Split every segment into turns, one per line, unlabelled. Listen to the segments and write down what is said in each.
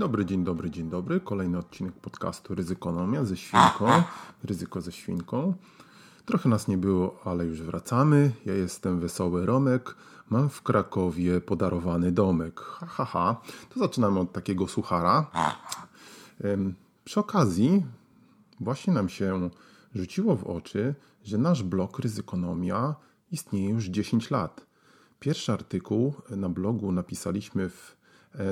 dobry, dzień dobry, dzień dobry. Kolejny odcinek podcastu Ryzykonomia ze świnką. Ryzyko ze świnką. Trochę nas nie było, ale już wracamy. Ja jestem Wesoły Romek. Mam w Krakowie podarowany domek. Ha, ha, ha. To zaczynamy od takiego suchara. Przy okazji właśnie nam się rzuciło w oczy, że nasz blog Ryzykonomia istnieje już 10 lat. Pierwszy artykuł na blogu napisaliśmy w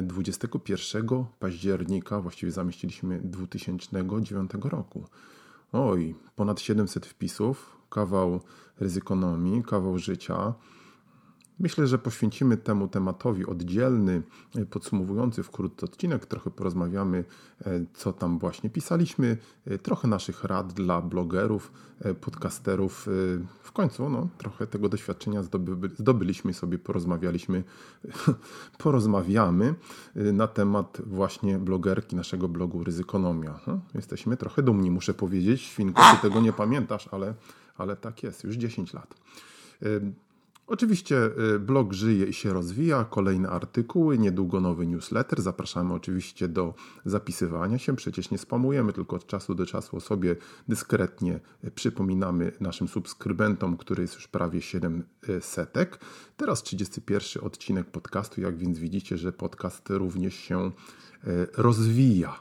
21 października, właściwie zamieściliśmy 2009 roku. Oj, ponad 700 wpisów, kawał ryzykonomii, kawał życia. Myślę, że poświęcimy temu tematowi oddzielny, e, podsumowujący wkrótce odcinek. Trochę porozmawiamy, e, co tam właśnie pisaliśmy, e, trochę naszych rad dla blogerów, podcasterów. W końcu no, trochę tego doświadczenia zdoby, zdobyliśmy sobie, porozmawialiśmy, porozmawiamy na temat właśnie blogerki naszego blogu Ryzykonomia. No, jesteśmy trochę dumni, muszę powiedzieć. Świnko, ty tego nie pamiętasz, ale, ale tak jest, już 10 lat. Oczywiście y, blog żyje i się rozwija, kolejne artykuły, niedługo nowy newsletter. Zapraszamy oczywiście do zapisywania się. Przecież nie spamujemy, tylko od czasu do czasu o sobie dyskretnie y, przypominamy naszym subskrybentom, który jest już prawie 7 y, setek. Teraz 31 odcinek podcastu, jak więc widzicie, że podcast również się rozwija.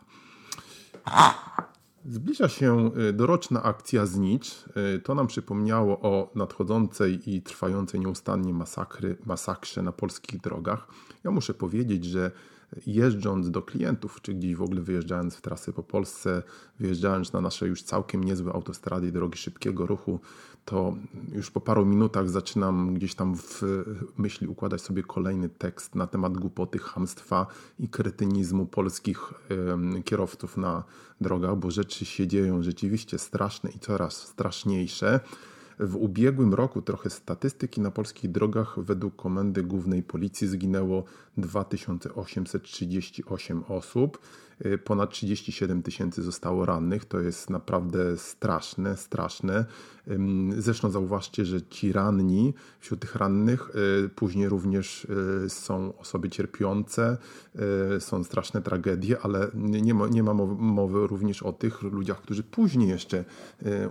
Zbliża się y, doroczna akcja Znicz. Y, to nam przypomniało o nadchodzącej i trwającej nieustannie masakry, masakrze na polskich drogach. Ja muszę powiedzieć, że jeżdżąc do klientów, czy gdzieś w ogóle wyjeżdżając w trasy po Polsce, wyjeżdżając na nasze już całkiem niezłe autostrady i drogi szybkiego ruchu, to już po paru minutach zaczynam gdzieś tam w myśli układać sobie kolejny tekst na temat głupoty, hamstwa i kretynizmu polskich kierowców na drogach, bo rzeczy się dzieją rzeczywiście straszne i coraz straszniejsze. W ubiegłym roku trochę statystyki na polskich drogach według Komendy Głównej Policji zginęło 2838 osób. Y, ponad 37 tysięcy zostało rannych. To jest naprawdę straszne, straszne. Zresztą zauważcie, że ci ranni, wśród tych rannych y, później również y, są osoby cierpiące, są straszne tragedie, ale nie ma, nie ma mowy również o tych ludziach, którzy później jeszcze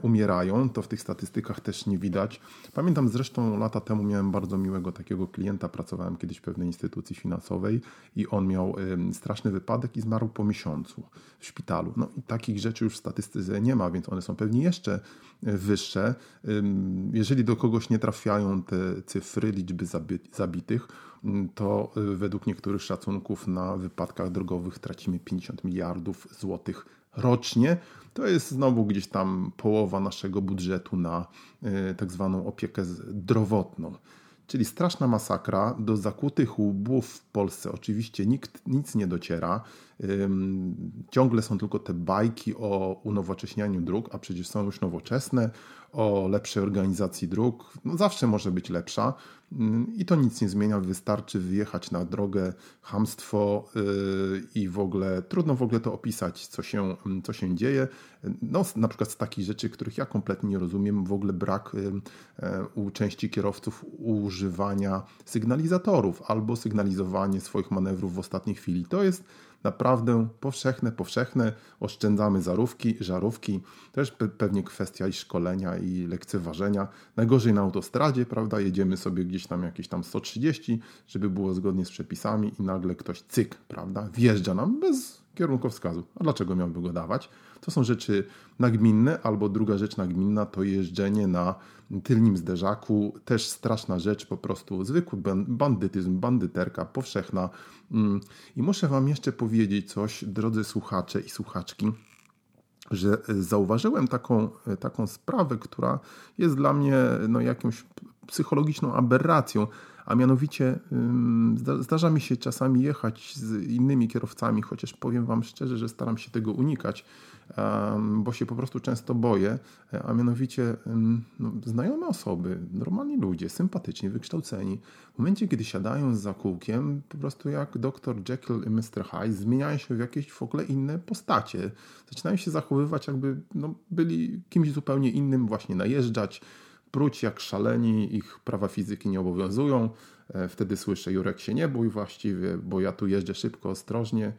umierają. To w tych statystykach też nie widać. Pamiętam zresztą lata temu miałem bardzo miłego takiego klienta, pracowałem kiedyś w pewnej instytucji finansowej i on miał straszny wypadek i zmarł po miesiącu w szpitalu. No i takich rzeczy już w statystyce nie ma, więc one są pewnie jeszcze e, wyższe. Jeżeli do kogoś nie trafiają te cyfry, liczby zabitych, to e, według niektórych szacunków na wypadkach drogowych tracimy 50 miliardów złotych rocznie. To jest znowu gdzieś tam połowa naszego budżetu na e, tak zwaną opiekę zdrowotną. Czyli straszna masakra. Do zakutych łbów w Polsce oczywiście nikt nic nie dociera. Ciągle są tylko te bajki o unowocześnianiu dróg, a przecież są już nowoczesne, o lepszej organizacji dróg. No zawsze może być lepsza i to nic nie zmienia. Wystarczy wyjechać na drogę, hamstwo yy, i w ogóle trudno w ogóle to opisać, co się, co się dzieje. No, na przykład z takich rzeczy, których ja kompletnie nie rozumiem, w ogóle brak yy, u części kierowców używania sygnalizatorów albo sygnalizowanie swoich manewrów w ostatniej chwili. To jest naprawdę powszechne, powszechne. Oszczędzamy zarówki, żarówki. Też pe pewnie kwestia i szkolenia i lekceważenia. Najgorzej na autostradzie, prawda? Jedziemy sobie gdzieś tam jakieś tam 130, żeby było zgodnie z przepisami i nagle ktoś cyk, prawda? Wjeżdża nam bez kierunkowskazu. A dlaczego miałby go dawać? To są rzeczy nagminne, albo druga rzecz nagminna to jeżdżenie na tylnym zderzaku. Też straszna rzecz, po prostu zwykły bandytyzm, bandyterka powszechna. Mm. I muszę Wam jeszcze powiedzieć coś, drodzy słuchacze i słuchaczki że zauważyłem taką, taką sprawę, która jest dla mnie no, jakimś psychologiczną aberracją, a mianowicie zdarza mi się czasami jechać z innymi kierowcami, chociaż powiem Wam szczerze, że staram się tego unikać, bo się po prostu często boję, a mianowicie no, znajome osoby, normalni ludzie, sympatyczni, wykształceni, w momencie, kiedy siadają za kółkiem, po prostu jak dr Jekyll i Mr. Hyde, zmieniają się w jakieś w ogóle inne postacie. Zaczynają się zachowywać, jakby no, byli kimś zupełnie innym, właśnie najeżdżać, pruć jak szaleni, ich prawa fizyki nie obowiązują. E, wtedy słyszę, Jurek się nie bój właściwie, bo ja tu jeżdżę szybko, ostrożnie.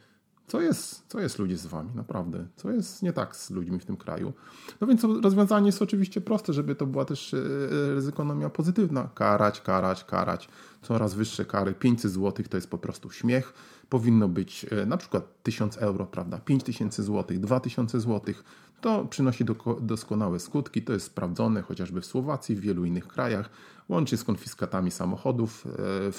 Co jest, co jest ludzie z wami, naprawdę? Co jest nie tak z ludźmi w tym kraju? No więc rozwiązanie jest oczywiście proste, żeby to była też e, ryzykonomia pozytywna. Karać, karać, karać. Coraz wyższe kary. 500 zł to jest po prostu śmiech. Powinno być e, na przykład 1000 euro, prawda? 5000 zł, 2000 zł. To przynosi doskonałe skutki. To jest sprawdzone chociażby w Słowacji, w wielu innych krajach łącznie z konfiskatami samochodów,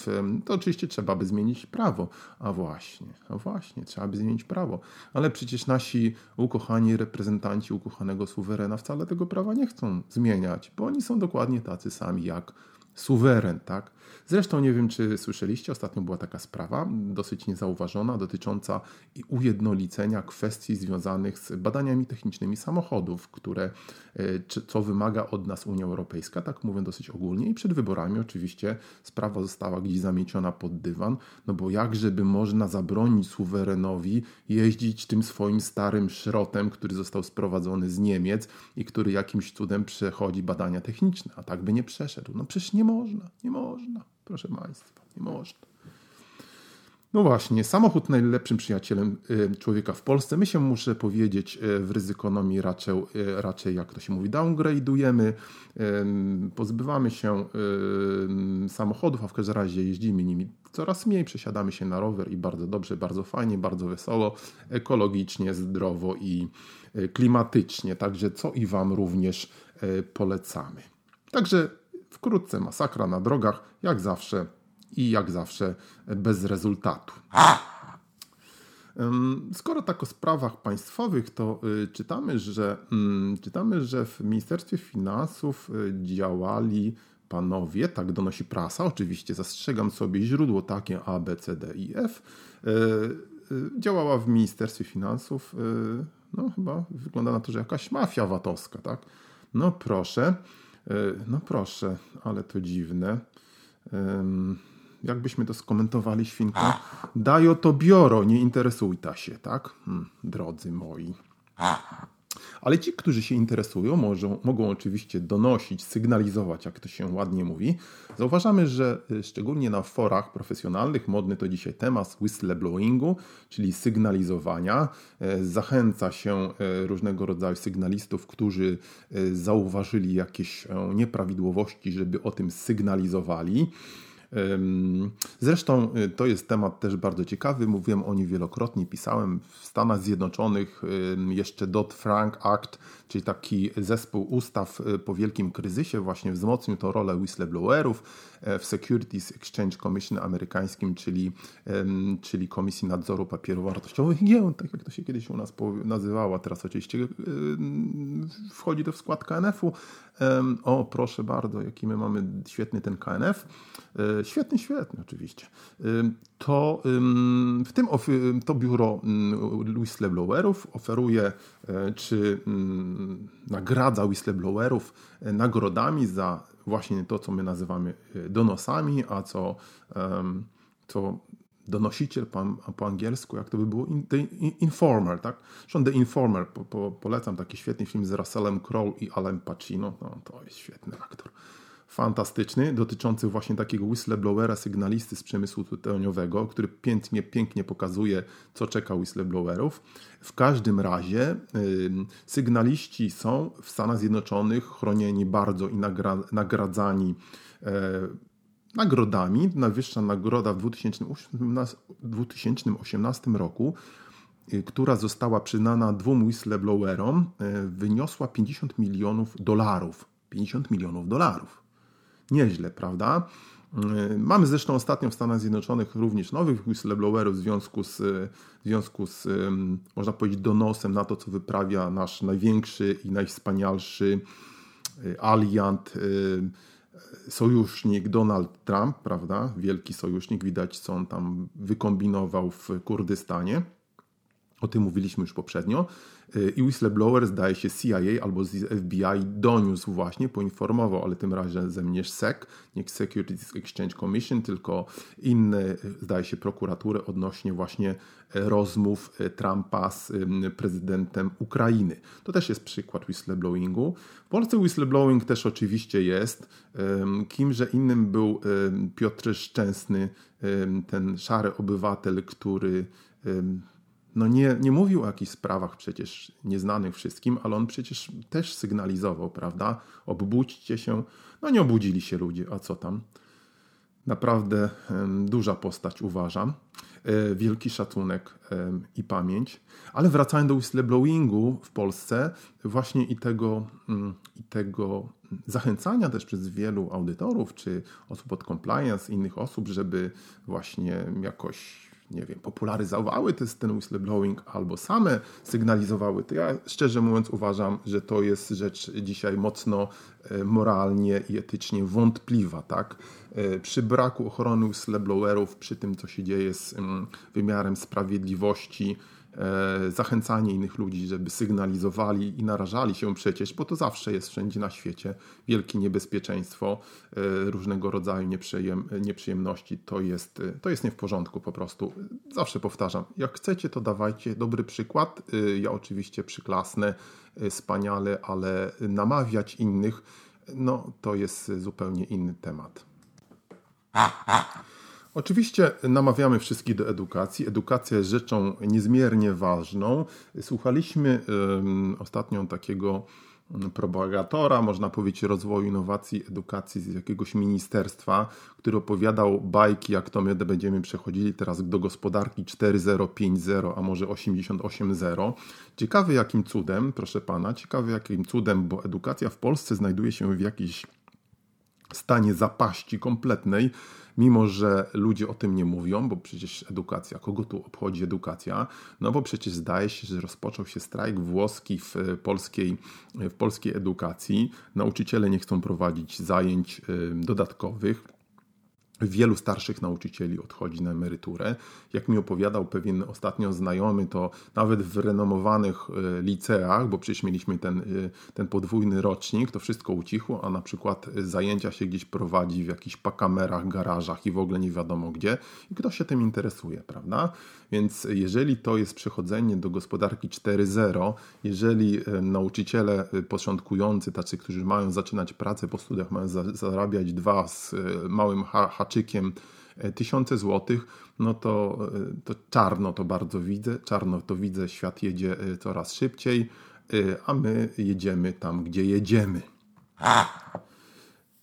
e, to oczywiście trzeba by zmienić prawo. A właśnie, a właśnie, trzeba by zmienić prawo. Ale przecież nasi ukochani reprezentanci ukochanego suwerena wcale tego prawa nie chcą zmieniać, bo oni są dokładnie tacy sami jak suweren, tak? Zresztą nie wiem, czy słyszeliście, ostatnio była taka sprawa, dosyć niezauważona, dotycząca ujednolicenia kwestii związanych z badaniami technicznymi samochodów, które, e, co wymaga od nas Unia Europejska, tak mówię dosyć ogólnie. I przed wyborami oczywiście sprawa została gdzieś zamieciona pod dywan, no bo jakżeby można zabronić suwerenowi jeździć tym swoim starym szrotem, który został sprowadzony z Niemiec i który jakimś cudem przechodzi badania techniczne, a tak by nie przeszedł. No przecież nie można, nie można. Proszę Państwa, nie można. No właśnie, samochód najlepszym przyjacielem y, człowieka w Polsce. My się, muszę powiedzieć, y, w ryzykonomii raczej, y, raczej jak to się mówi, downgrade'ujemy, pozbywamy się samochodów, a w każdym razie jeździmy nimi coraz mniej, przesiadamy się na rower i bardzo dobrze, bardzo fajnie, bardzo wesoło, ekologicznie, zdrowo i klimatycznie. Także co i Wam również polecamy. Także Wkrótce masakra na drogach, jak zawsze i jak zawsze bez rezultatu. Skoro tak o sprawach państwowych, to y, czytamy, że, mm, czytamy, że w Ministerstwie Finansów y, działali panowie, tak donosi prasa, oczywiście zastrzegam sobie źródło takie A, B, C, D i F. Y, działała w Ministerstwie Finansów, no chyba wygląda na to, że jakaś mafia VAT-owska, tak? No proszę. E, no proszę, ale to dziwne. Jakbyśmy to skomentowali, świnka? Dajo to bioro, nie interesujta się, tak? Hmm, drodzy moi. Ale ci, którzy się interesują, możą, mogą oczywiście donosić, sygnalizować, jak to się ładnie mówi. Zauważamy, że y, szczególnie na forach profesjonalnych, modny to dzisiaj temat whistleblowingu, czyli sygnalizowania. E, zachęca się e, różnego rodzaju sygnalistów, którzy e, zauważyli jakieś nieprawidłowości, żeby o tym sygnalizowali. Zresztą y, to jest temat też bardzo ciekawy, mówiłem o nim wielokrotnie, pisałem w Stanach Zjednoczonych jeszcze Dodd-Frank Act, czyli taki zespół ustaw y, po wielkim kryzysie właśnie wzmocnił tą rolę whistleblowerów w Securities Exchange Commission amerykańskim, czyli, czyli Komisji Nadzoru Papierów Wartościowych, GIEł, tak jak to się kiedyś u nas nazywała, teraz oczywiście y, wchodzi to w skład KNF-u. O, proszę bardzo, jaki my mamy świetny ten KNF. E, świetny, świetny oczywiście. To w tym to biuro whistleblowerów oferuje e, czy nagradza whistleblowerów e, nagrodami za właśnie to, co my nazywamy donosami, a co, co donosiciel po, po angielsku, jak to by było, in, the Informer, tak? Zresztą The Informer, po, po, polecam taki świetny film z Russellem Crowe i Alem Pacino, no, to jest świetny aktor fantastyczny, dotyczący właśnie takiego whistleblowera, sygnalisty z przemysłu tytoniowego, który pięknie, pięknie pokazuje, co czeka whistleblowerów. W każdym razie sygnaliści są w Stanach Zjednoczonych chronieni bardzo i nagra nagradzani yy, nagrodami. Najwyższa nagroda w 2018, 2018 roku y, która została przynana dwóm whistleblowerom, y, wyniosła 50 milionów dolarów. 50 milionów dolarów nieźle, prawda? Y, mamy zresztą ostatnio w Stanach Zjednoczonych również nowych whistleblowerów w związku z, w związku z można powiedzieć, donosem na to, co wyprawia nasz największy i najwspanialszy y, aliant y, sojusznik Donald Trump, prawda? Wielki sojusznik, widać co on tam wykombinował w Kurdystanie. O tym mówiliśmy już poprzednio. I whistleblower, zdaje się CIA albo FBI doniósł właśnie, poinformował, ale tym razem nie SEC, nie Securities Exchange Commission, tylko inne, zdaje się, prokuratury odnośnie właśnie rozmów Trumpa z prezydentem Ukrainy. To też jest przykład whistleblowingu. W Polsce whistleblowing też oczywiście jest. Kimże innym był Piotr Szczęsny, ten szary obywatel, który no nie, nie mówił o jakichś sprawach przecież nieznanych wszystkim, ale on przecież też sygnalizował, prawda? Obudźcie się. No nie obudzili się ludzie, a co tam? Naprawdę duża postać uważam. E, wielki szacunek i pamięć. Ale wracając do whistleblowingu w Polsce, właśnie i tego, mm, i tego zachęcania też przez wielu audytorów, czy osób od compliance, innych osób, żeby właśnie jakoś nie wiem, popularyzowały ten whistleblowing albo same sygnalizowały, to ja szczerze mówiąc uważam, że to jest rzecz dzisiaj mocno e, moralnie i etycznie wątpliwa, tak? E, przy braku ochrony whistleblowerów, przy tym, co się dzieje z mm, wymiarem sprawiedliwości, zachęcanie innych ludzi, żeby sygnalizowali i narażali się przecież, bo to zawsze jest wszędzie na świecie wielkie niebezpieczeństwo, e, różnego rodzaju nieprzyjem, nieprzyjemności, to jest, e, to jest nie w porządku po prostu. Zawsze powtarzam, jak chcecie, to dawajcie dobry przykład. Ja oczywiście przyklasnę wspaniale, ale namawiać innych, no to jest zupełnie inny temat. Oczywiście namawiamy wszystkich do edukacji. Edukacja jest rzeczą niezmiernie ważną. Słuchaliśmy ostatnio takiego propagatora, można powiedzieć, rozwoju innowacji, edukacji z jakiegoś ministerstwa, który opowiadał bajki, jak to my będziemy przechodzili teraz do gospodarki 4.0, 5.0, a może 88.0. Ciekawy jakim cudem, proszę pana, ciekawy jakim cudem, bo edukacja w Polsce znajduje się w jakiejś stanie zapaści kompletnej mimo że ludzie o tym nie mówią, bo przecież edukacja, kogo tu obchodzi edukacja? No bo przecież zdaje się, że rozpoczął się strajk włoski w polskiej, w polskiej edukacji. Nauczyciele nie chcą prowadzić zajęć y, dodatkowych Wielu starszych nauczycieli odchodzi na emeryturę. Jak mi opowiadał pewien ostatnio znajomy, to nawet w renomowanych e, liceach, bo przecież mieliśmy ten, e, ten podwójny rocznik, to wszystko ucichło, a na przykład zajęcia się gdzieś prowadzi w jakichś pakamerach, garażach i w ogóle nie wiadomo gdzie. I kto się tym interesuje, prawda? Więc jeżeli to jest przechodzenie do gospodarki 4.0, jeżeli e, nauczyciele początkujący, tacy, którzy mają zaczynać pracę po studiach, mają zarabiać dwa z małym haczykiem e, tysiące złotych, no to, e, to czarno to bardzo widzę, czarno to widzę, świat jedzie coraz szybciej, a my jedziemy tam, gdzie jedziemy.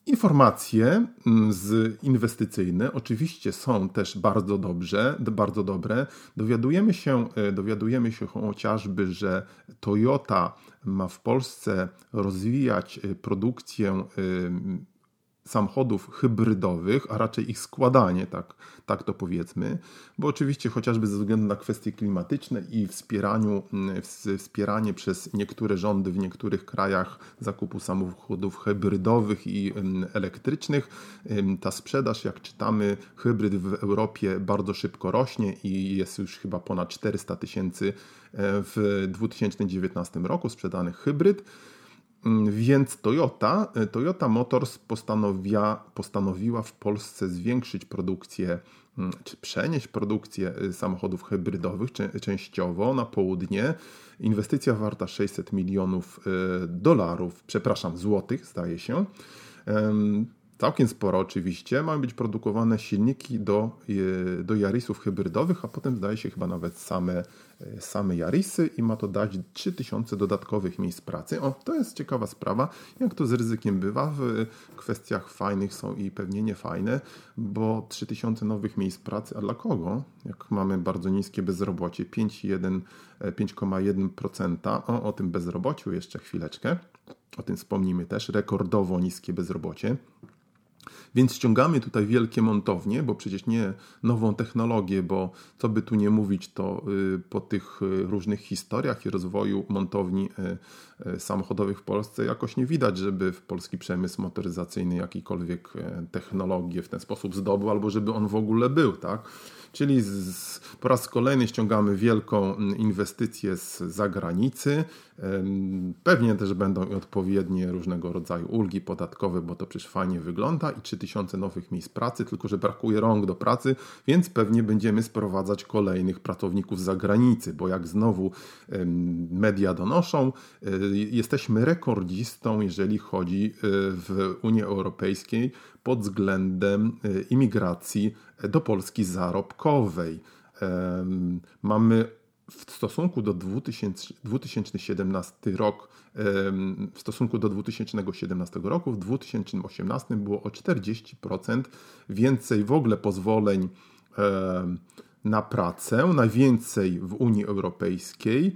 Informacje mm, z inwestycyjne oczywiście są też bardzo dobrze, bardzo dobre. Dowiadujemy się, e, dowiadujemy się chociażby, że Toyota ma w Polsce rozwijać e, produkcję e, samochodów hybrydowych, a raczej ich składanie, tak, tak to powiedzmy, bo oczywiście chociażby ze względu na kwestie klimatyczne i wspieraniu, mm, wspieranie przez niektóre rządy w niektórych krajach zakupu samochodów hybrydowych i mm, elektrycznych, ta sprzedaż, jak czytamy, hybryd w Europie bardzo szybko rośnie i jest już chyba ponad 400 tysięcy e, w 2019 roku sprzedanych hybryd. Mm, więc Toyota, e, Toyota Motors postanowiła, postanowiła w Polsce zwiększyć produkcję, mm, czy przenieść produkcję e, samochodów hybrydowych częściowo na południe. Inwestycja warta 600 milionów e, dolarów, przepraszam, złotych, zdaje się. Całkiem sporo oczywiście. Mają być produkowane silniki do, do Yarisów hybrydowych, a potem zdaje się chyba nawet same, same Yarisy i ma to dać 3000 dodatkowych miejsc pracy. O, to jest ciekawa sprawa. Jak to z ryzykiem bywa, w kwestiach fajnych są i pewnie niefajne, bo 3000 nowych miejsc pracy, a dla kogo? Jak mamy bardzo niskie bezrobocie, 5,1%. O, o tym bezrobociu jeszcze chwileczkę. O tym wspomnimy też. Rekordowo niskie bezrobocie. Więc ściągamy tutaj wielkie montownie, bo przecież nie nową technologię, bo co by tu nie mówić, to y, po tych y, różnych historiach i rozwoju montowni y, samochodowych w Polsce jakoś nie widać, żeby w polski przemysł motoryzacyjny jakikolwiek technologię w ten sposób zdobył, albo żeby on w ogóle był, tak? Czyli z, po raz kolejny ściągamy wielką mm, inwestycję z zagranicy. Pewnie też będą odpowiednie różnego rodzaju ulgi podatkowe, bo to przecież fajnie wygląda i 3000 nowych miejsc pracy, tylko że brakuje rąk do pracy, więc pewnie będziemy sprowadzać kolejnych pracowników z zagranicy, bo jak znowu media donoszą, e, jesteśmy rekordzistą, jeżeli chodzi e, w Unii Europejskiej pod względem e, imigracji do Polski zarobkowej. Mamy w stosunku do 2000, 2017 rok, w stosunku do 2017 roku, w 2018 było o 40% więcej w ogóle pozwoleń na pracę, najwięcej w Unii Europejskiej.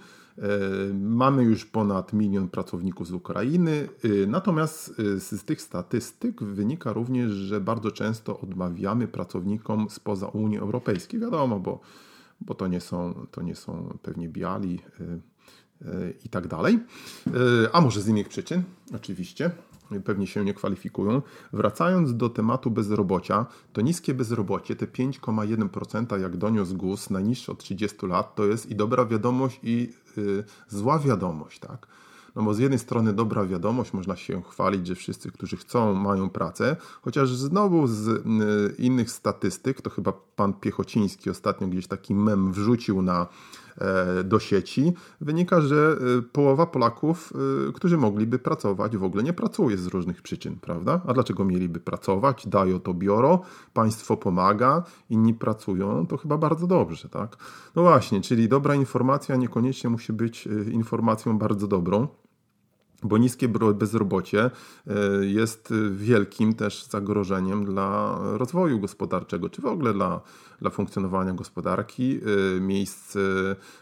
Mamy już ponad milion pracowników z Ukrainy, y, natomiast y, z tych statystyk wynika również, że bardzo często odmawiamy pracownikom spoza Unii Europejskiej. Wiadomo, bo, bo to, nie są, to nie są pewnie biali y, i tak dalej. A może z innych przyczyn, oczywiście pewnie się nie kwalifikują. Wracając do tematu bezrobocia, to niskie bezrobocie, te 5,1% jak doniósł GUS, najniższe od 30 lat, to jest i dobra wiadomość i y, zła wiadomość, tak? No bo z jednej strony dobra wiadomość, można się chwalić, że wszyscy, którzy chcą, mają pracę, chociaż znowu z y, innych statystyk, to chyba pan Piechociński ostatnio gdzieś taki mem wrzucił na E, do sieci, wynika, że e, połowa Polaków, e, którzy mogliby pracować, w ogóle nie pracuje z różnych przyczyn, prawda? A dlaczego mieliby pracować? Dają to bioro, państwo pomaga, inni pracują, to chyba bardzo dobrze, tak? No właśnie, czyli dobra informacja niekoniecznie musi być informacją bardzo dobrą bo niskie bezrobocie e, jest wielkim też zagrożeniem dla rozwoju gospodarczego, czy w ogóle dla, dla funkcjonowania gospodarki. E, miejsc,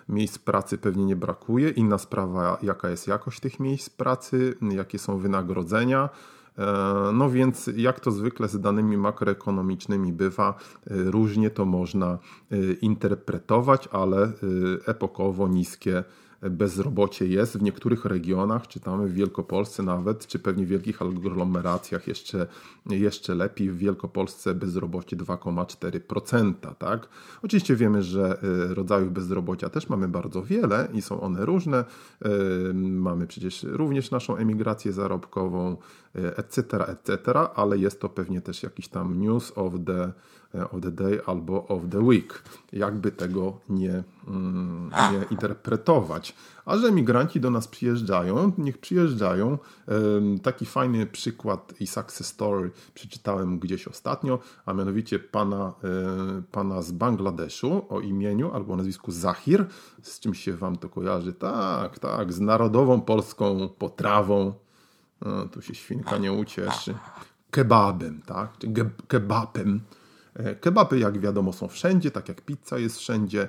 miejsc pracy pewnie nie brakuje. Inna sprawa, jaka jest jakość tych miejsc pracy, jakie są wynagrodzenia. E, no więc, jak to zwykle z danymi makroekonomicznymi bywa, różnie to można interpretować, ale epokowo niskie bezrobocie jest w niektórych regionach, czytamy w Wielkopolsce nawet, czy pewnie w wielkich aglomeracjach jeszcze, jeszcze lepiej. W Wielkopolsce bezrobocie 2,4%. Tak? Oczywiście wiemy, że e, rodzajów bezrobocia też mamy bardzo wiele i są one różne. E, mamy przecież również naszą emigrację zarobkową, etc., e, etc., ale jest to pewnie też jakiś tam news of the of the day albo of the week. Jakby tego nie, mm, nie interpretować. A że migranci do nas przyjeżdżają, niech przyjeżdżają. Taki fajny przykład i success story przeczytałem gdzieś ostatnio, a mianowicie pana, e, pana z Bangladeszu o imieniu albo nazwisku Zahir. Z czym się wam to kojarzy? Tak, tak, z narodową polską potrawą. No, tu się świnka nie ucieszy. Kebabem, tak? Czy kebabem E, kebaby, jak wiadomo, są wszędzie, tak jak pizza jest wszędzie,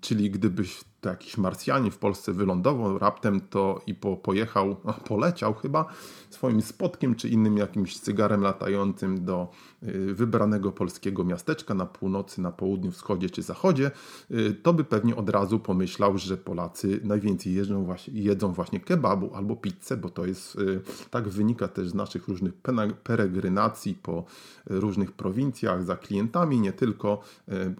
czyli gdybyś to jakiś Marsjanin w Polsce wylądował raptem to i po, pojechał, poleciał chyba swoim spotkiem czy innym jakimś cygarem latającym do y, wybranego polskiego miasteczka na północy, na południu, wschodzie czy zachodzie, y, to by pewnie od razu pomyślał, że Polacy najwięcej jedzą właśnie, jedzą właśnie kebabu albo pizzę, bo to jest, y, tak wynika też z naszych różnych peregrinacji po różnych prowincjach za klientami, nie tylko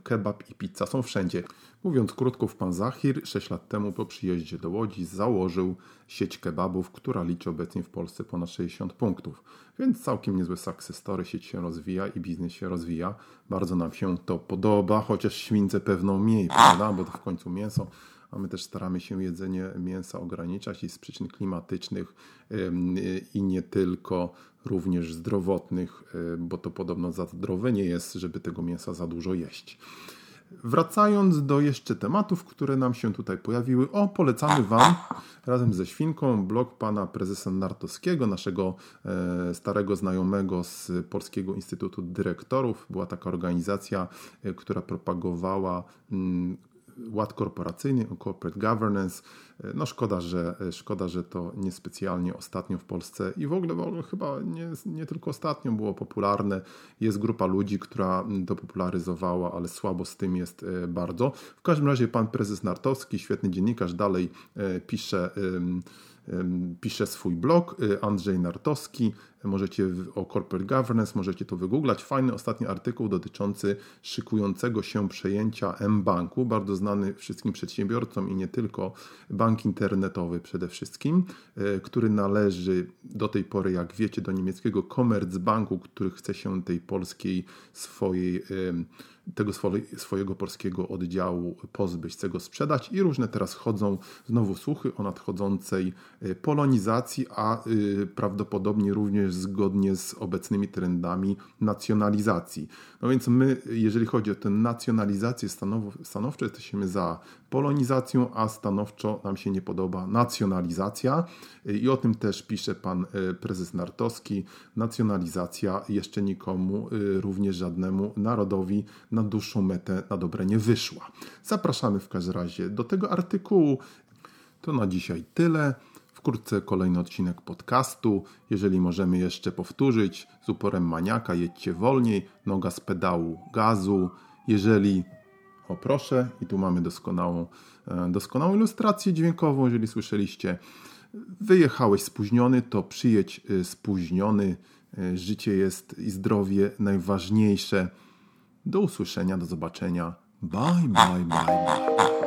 kebab i pizza są wszędzie. Mówiąc krótko, pan Zahir 6 lat temu po przyjeździe do Łodzi założył sieć kebabów, która liczy obecnie w Polsce ponad 60 punktów. Więc całkiem niezłe success story, sieć się rozwija i biznes się rozwija. Bardzo nam się to podoba, chociaż śwince pewną mniej, prawda? Bo to w końcu mięso a my też staramy się jedzenie mięsa ograniczać i z przyczyn klimatycznych i nie tylko, również zdrowotnych, bo to podobno za zdrowe nie jest, żeby tego mięsa za dużo jeść. Wracając do jeszcze tematów, które nam się tutaj pojawiły, o, polecamy Wam razem ze Świnką blog pana prezesa Nartowskiego, naszego e, starego znajomego z Polskiego Instytutu Dyrektorów. Była taka organizacja, e, która propagowała mm, ład korporacyjny, o corporate governance. No szkoda, że, szkoda, że to niespecjalnie ostatnio w Polsce i w ogóle, w ogóle chyba nie, nie tylko ostatnio było popularne. Jest grupa ludzi, która to popularyzowała, ale słabo z tym jest bardzo. W każdym razie pan prezes Nartowski, świetny dziennikarz, dalej pisze pisze swój blog, y, Andrzej Nartowski, możecie o corporate governance, możecie to wygooglać. Fajny ostatni artykuł dotyczący szykującego się przejęcia M-Banku, bardzo znany wszystkim przedsiębiorcom i nie tylko, bank internetowy przede wszystkim, y, który należy do tej pory, jak wiecie, do niemieckiego Commerzbanku, który chce się tej polskiej swojej tego swojego polskiego oddziału pozbyć, chce go sprzedać i różne teraz chodzą znowu słuchy o nadchodzącej y, polonizacji, a y, prawdopodobnie również zgodnie z obecnymi trendami nacjonalizacji. No więc my, jeżeli chodzi o tę nacjonalizację stanow stanowczo, jesteśmy za polonizacją, a stanowczo nam się nie podoba nacjonalizacja i o tym też pisze pan y, prezes Nartowski. Nacjonalizacja jeszcze nikomu, również żadnemu narodowi na dłuższą metę na dobre nie wyszła. Zapraszamy w każdym razie do tego artykułu. To na dzisiaj tyle. Wkrótce kolejny odcinek podcastu. Jeżeli możemy jeszcze powtórzyć, z uporem maniaka jedźcie wolniej, noga z pedału gazu. Jeżeli, proszę, i tu mamy doskonałą, e, doskonałą ilustrację dźwiękową, jeżeli słyszeliście, wyjechałeś spóźniony, to przyjedź e, spóźniony. E, życie jest i zdrowie najważniejsze. Do usłyszenia, do zobaczenia. Bye, bye, bye, bye.